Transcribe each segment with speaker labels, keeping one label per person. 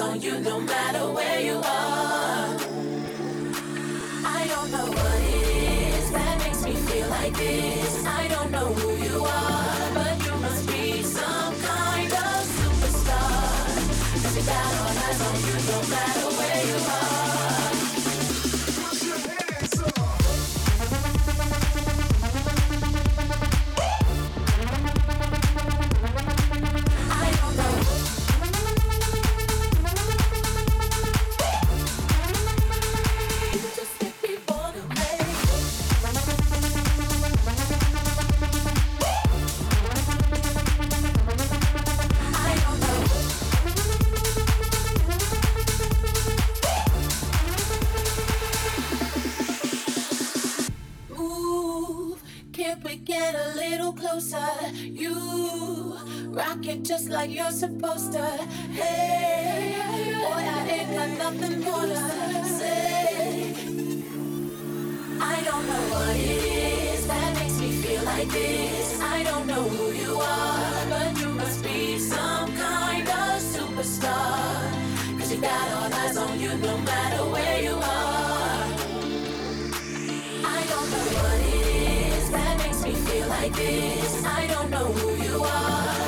Speaker 1: on you no matter like this. I don't know who you are.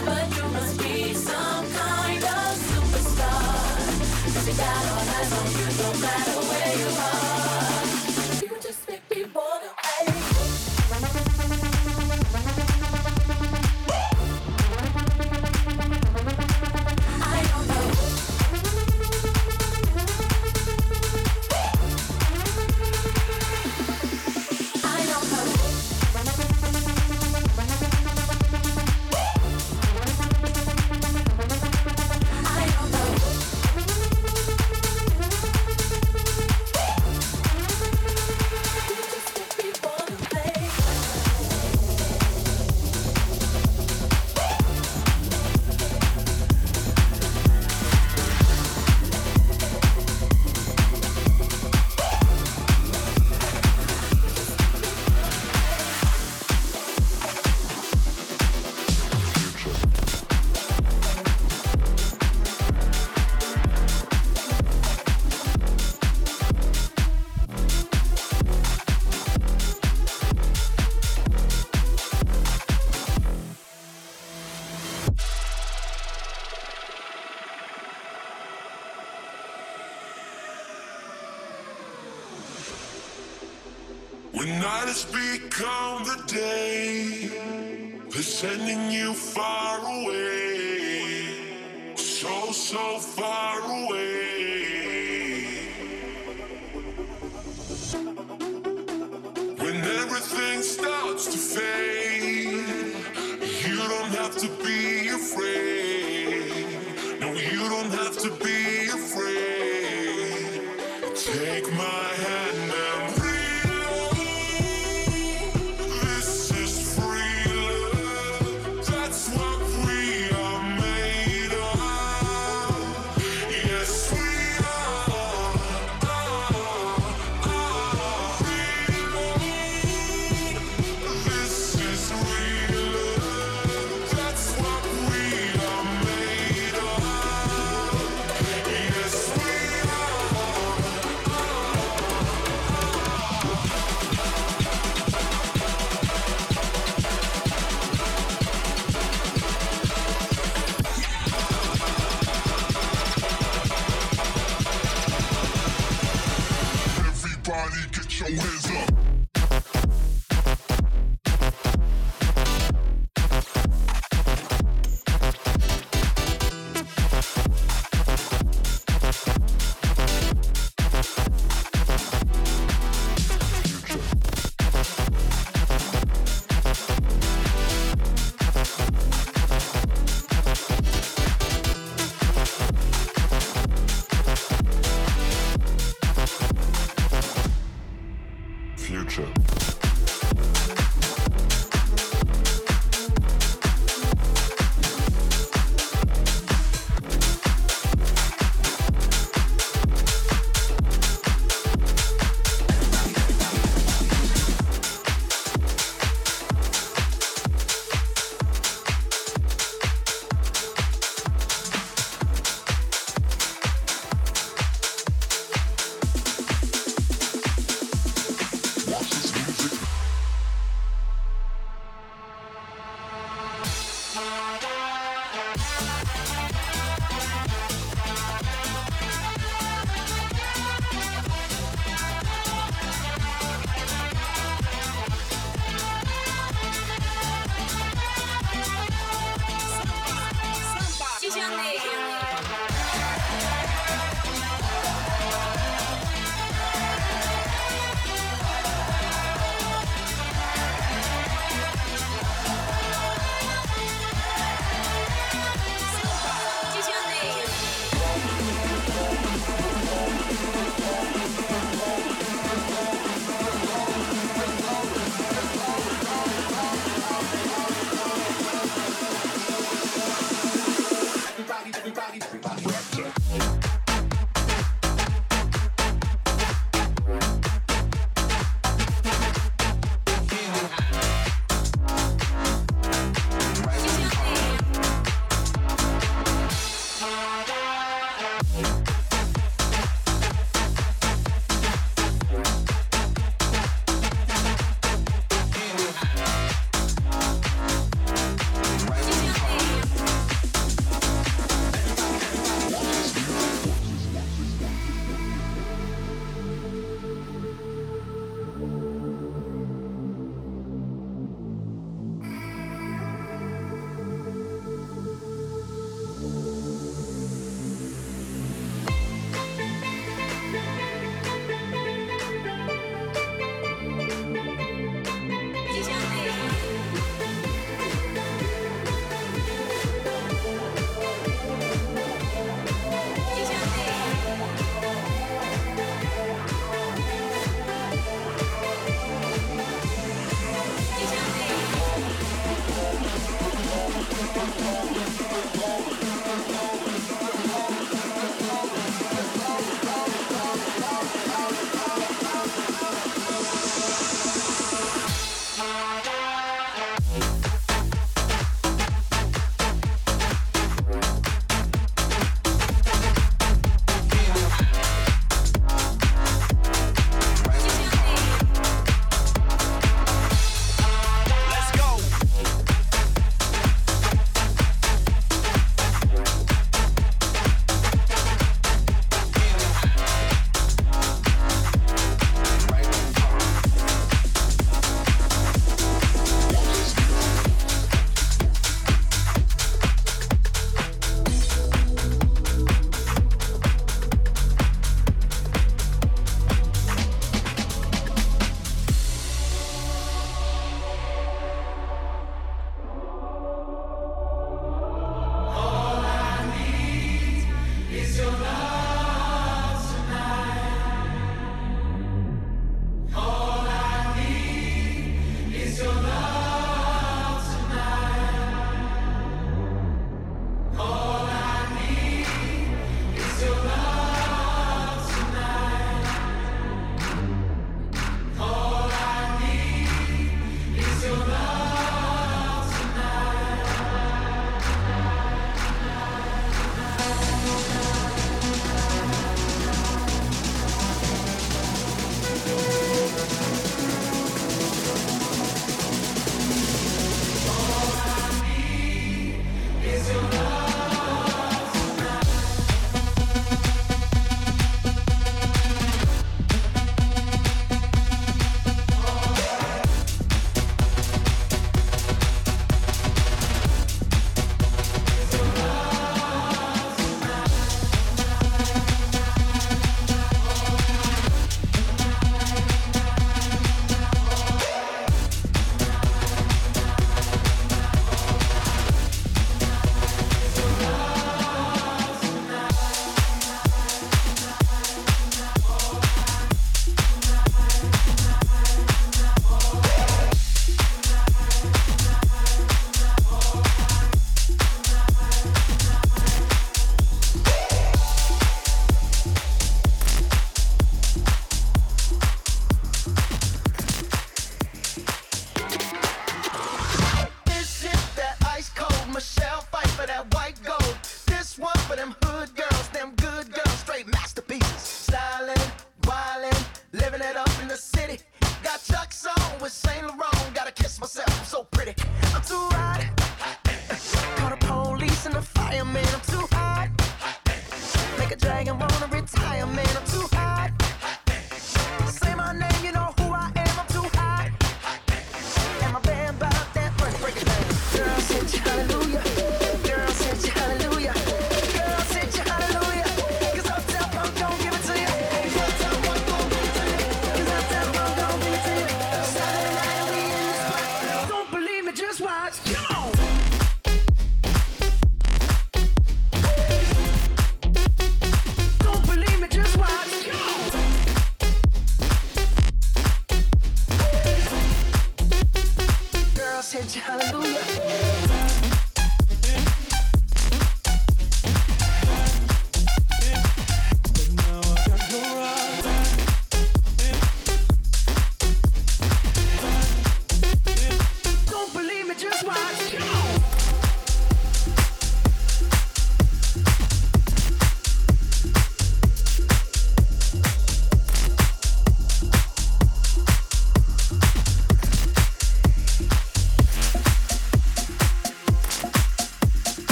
Speaker 1: my hand now.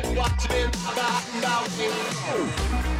Speaker 1: watching, about, about,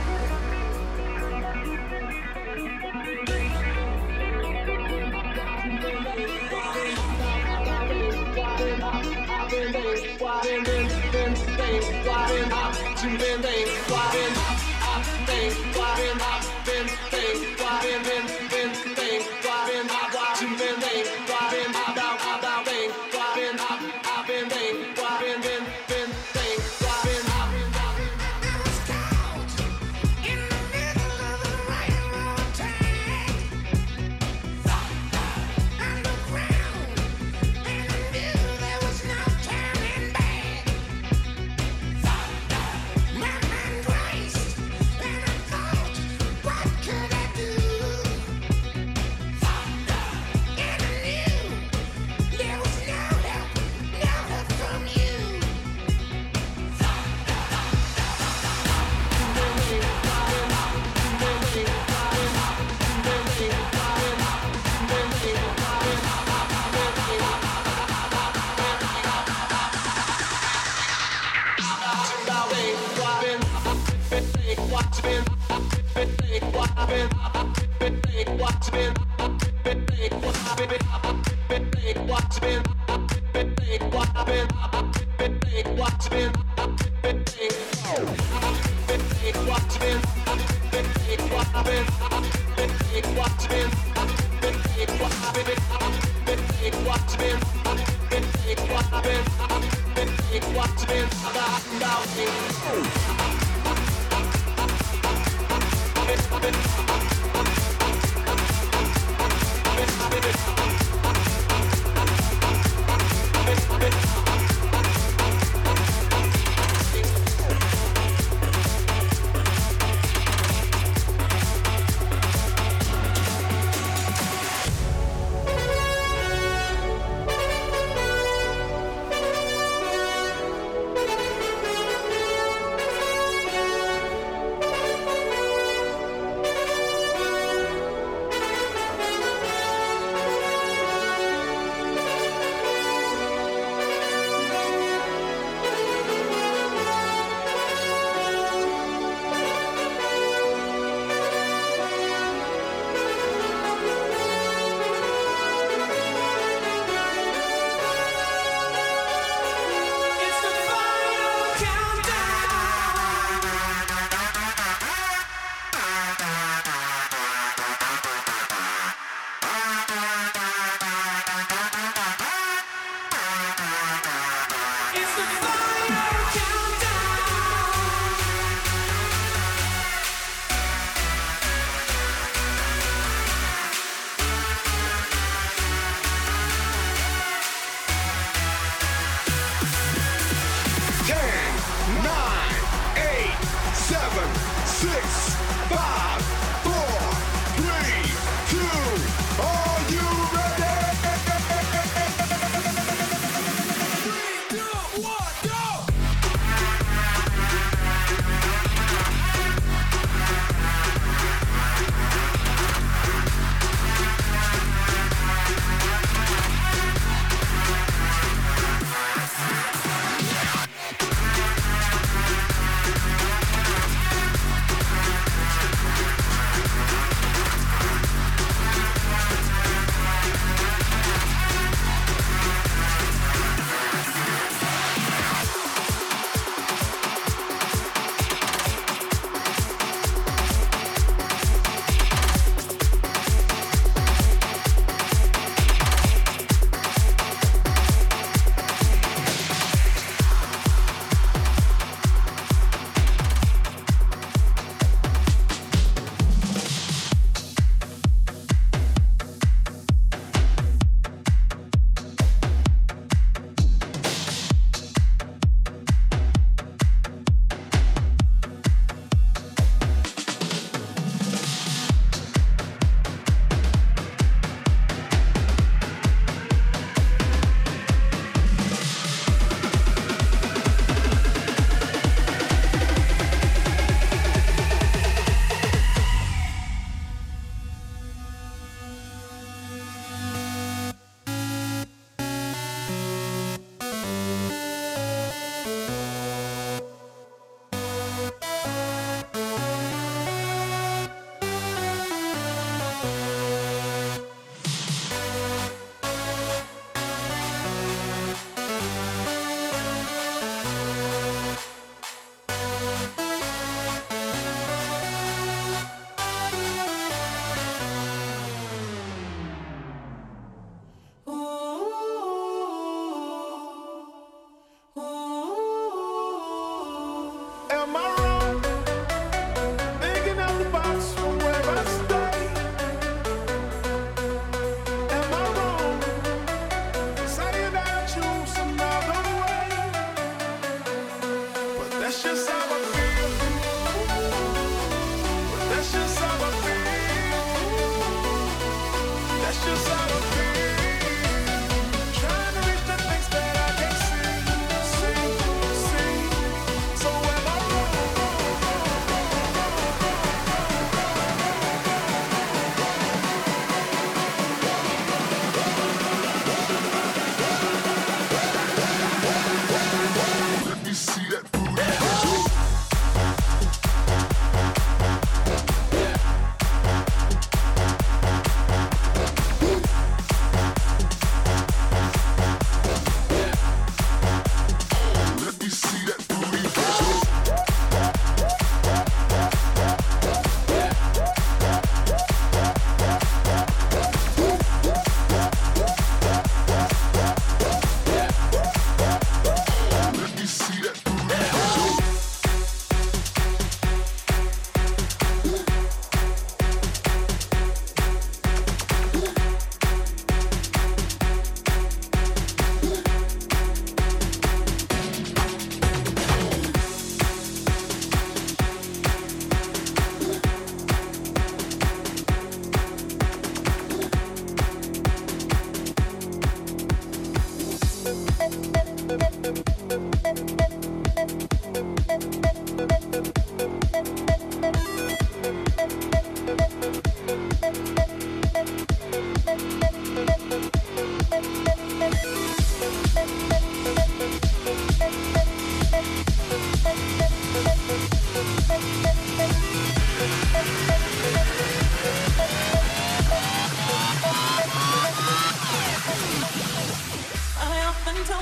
Speaker 1: precious.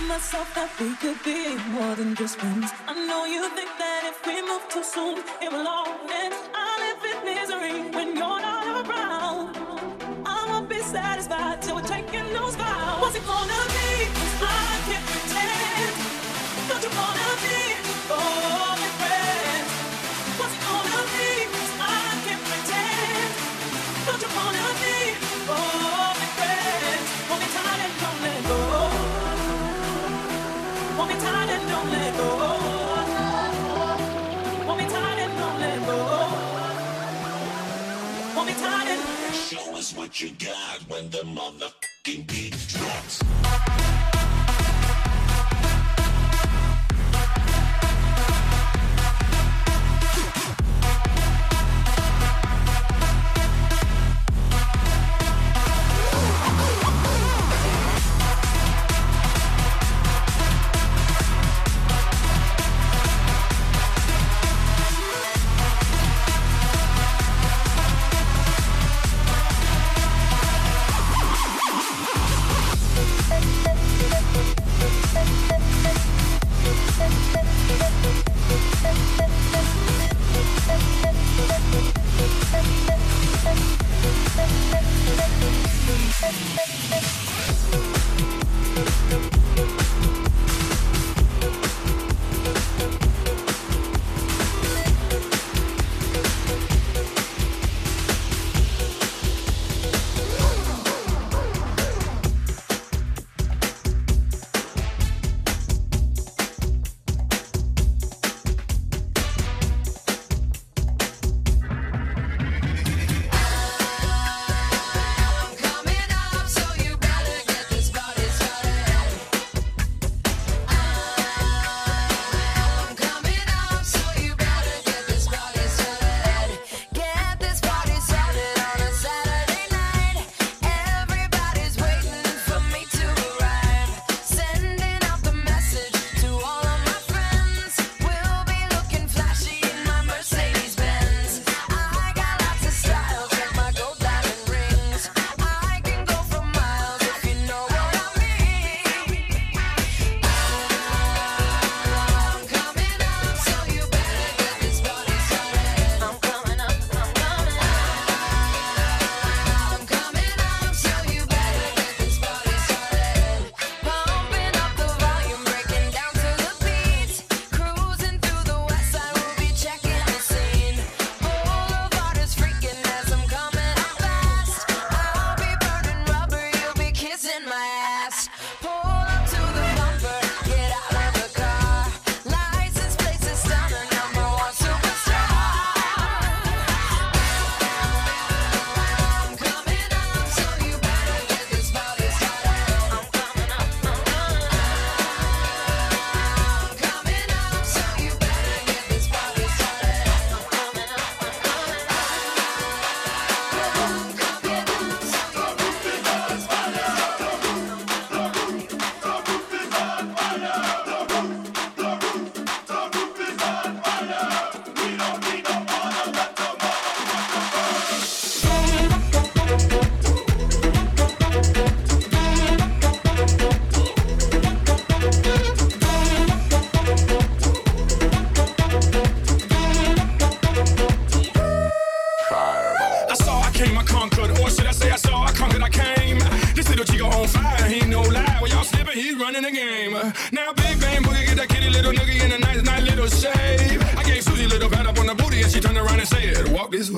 Speaker 1: told myself that we could be
Speaker 2: more than just friends.
Speaker 1: I know you think that if we move too soon, it will all end. I live in misery when you're not around. I won't be satisfied till we're taking those vows. What's it gonna be? I can't pretend. Don't you wanna
Speaker 2: be? Oh. What
Speaker 3: you got when the motherfucking beat drops.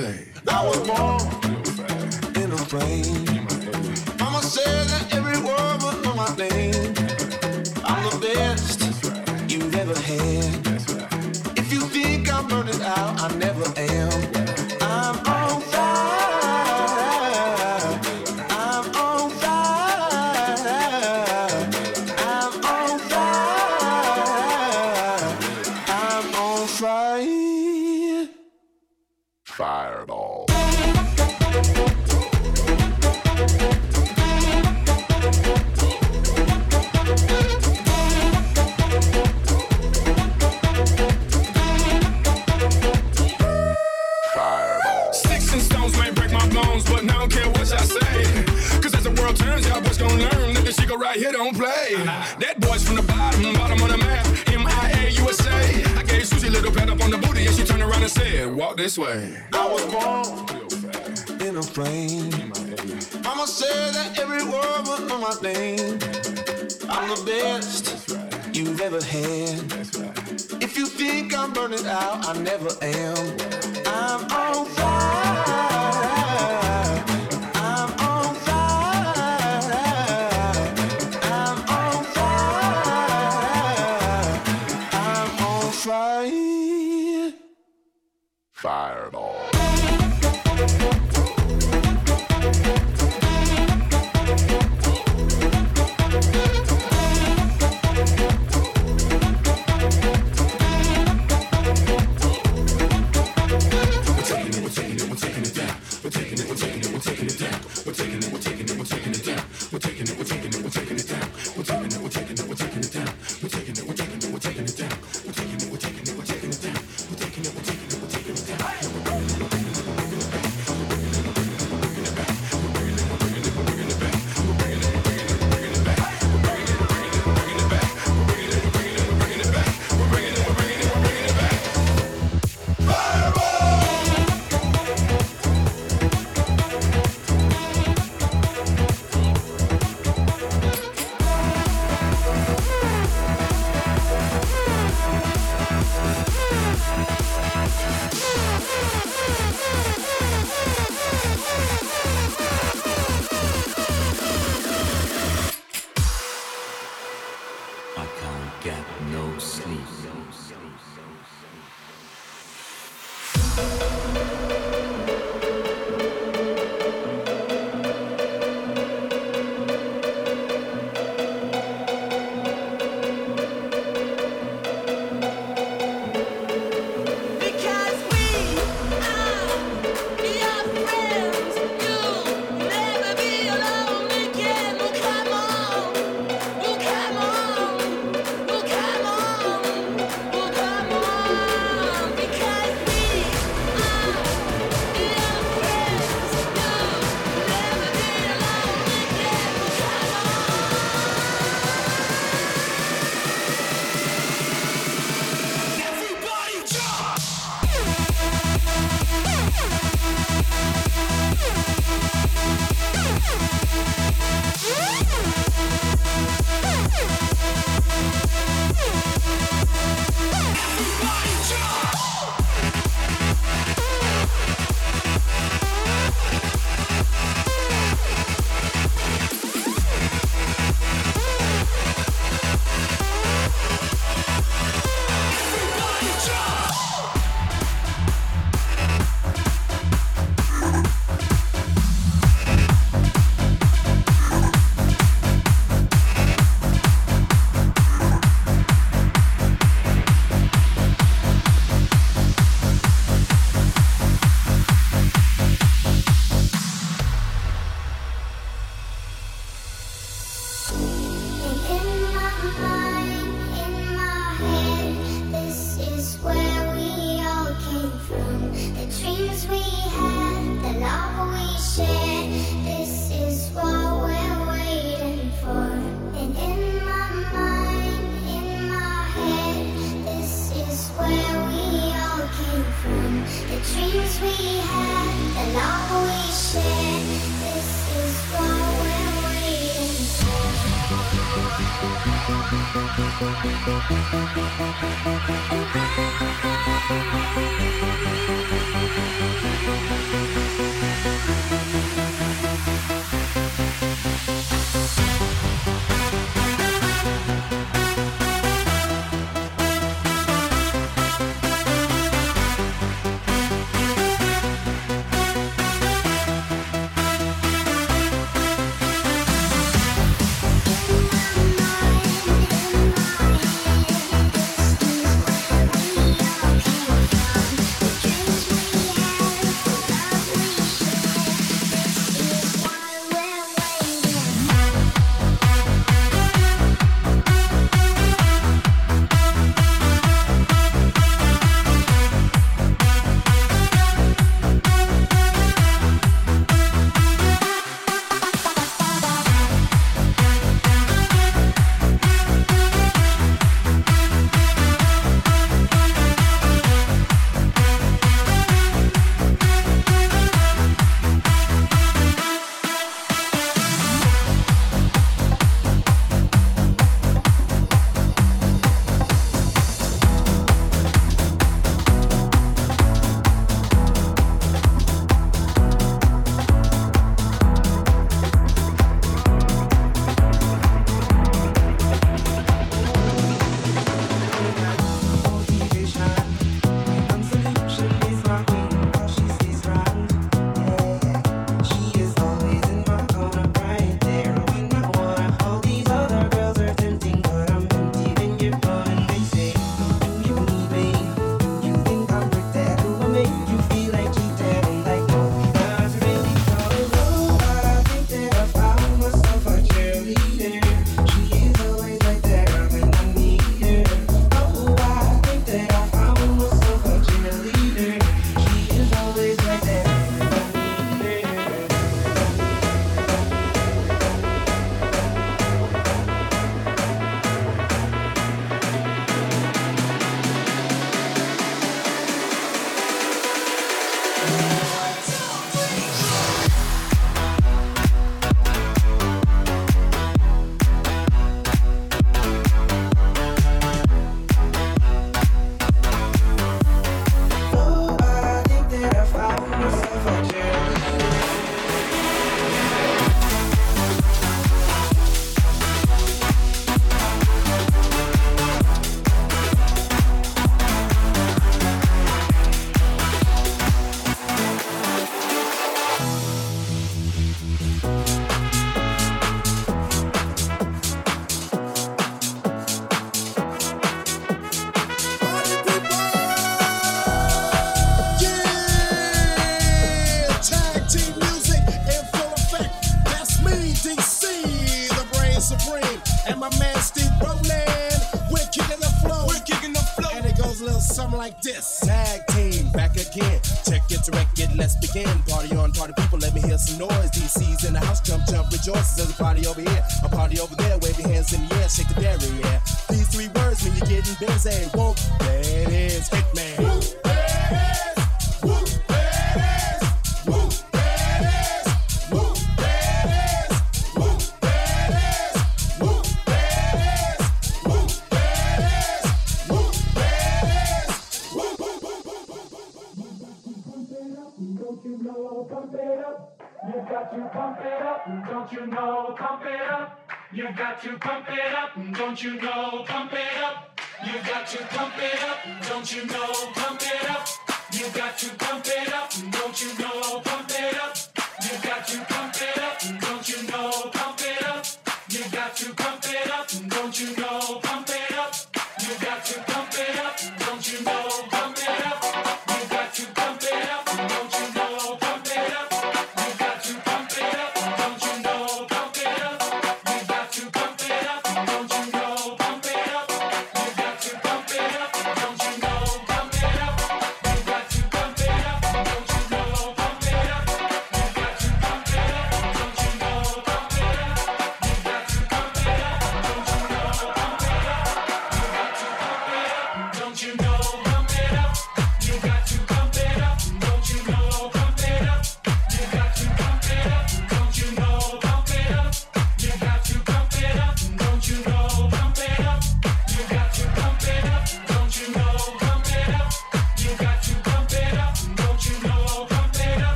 Speaker 3: Fireball.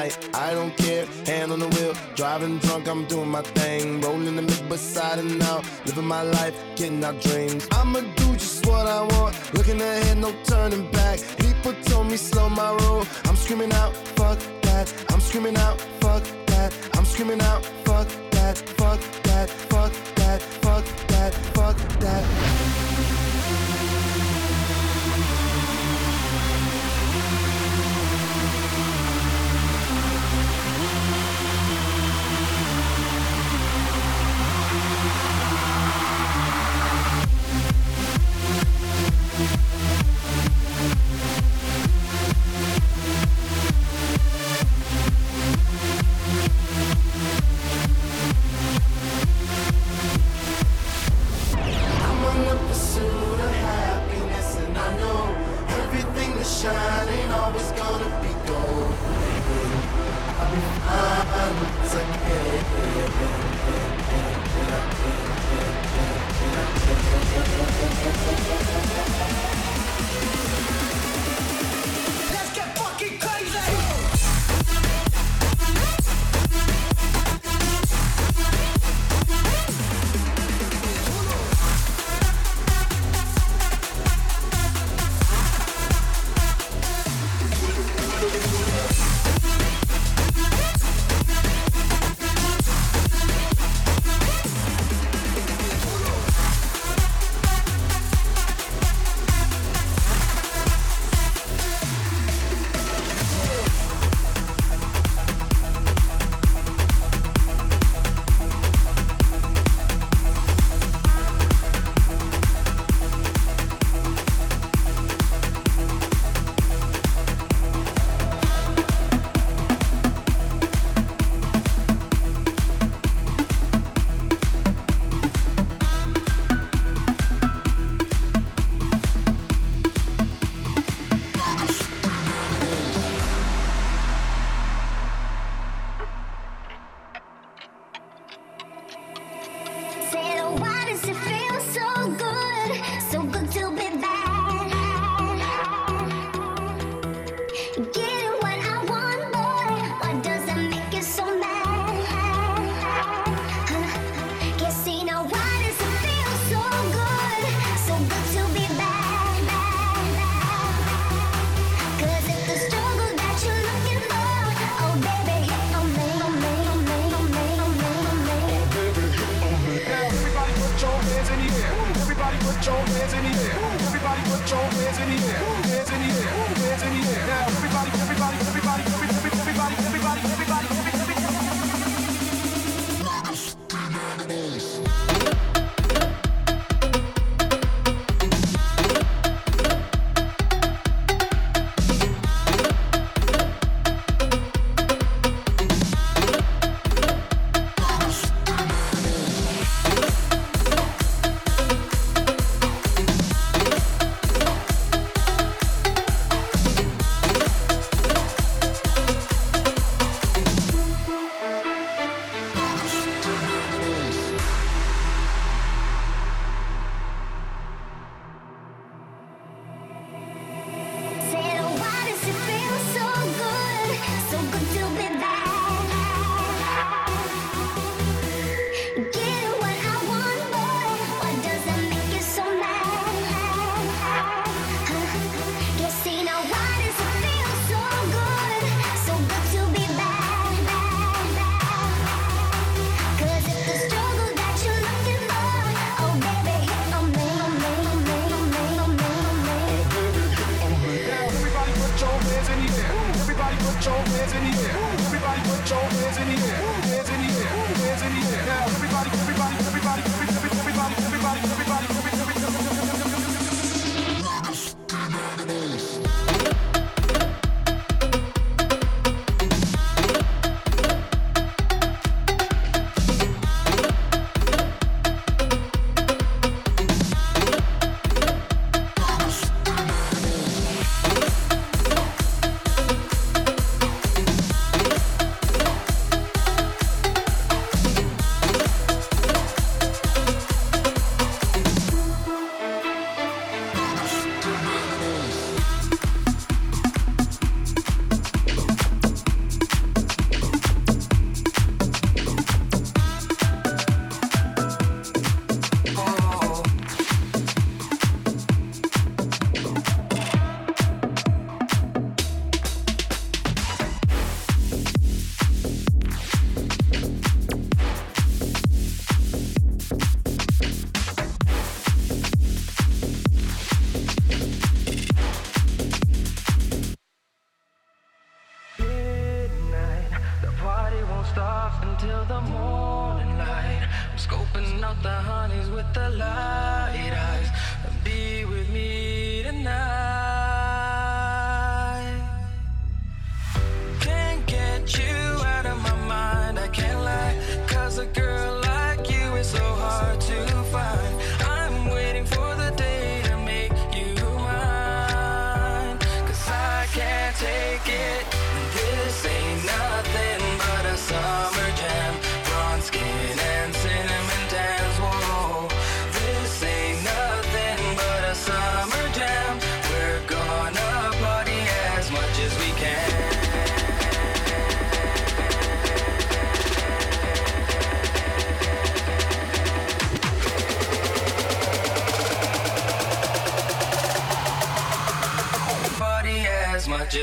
Speaker 4: night.
Speaker 5: I don't care, hand on the wheel, driving drunk, I'm doing my thing. Rolling the mid beside and out, living my life, getting out dreams. I'ma do just what I want, looking ahead, no turning back. People told me slow my roll, I'm screaming out, fuck that. I'm screaming out, fuck that. I'm screaming out, fuck that, fuck that, fuck that, fuck that, fuck that.
Speaker 3: Fuck that.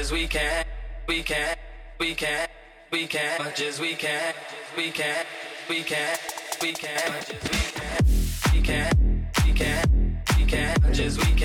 Speaker 3: as we can, we can, we can, we can, much as we can, we can, we can, we can, much as we can, we can, we can, we can, much as we can.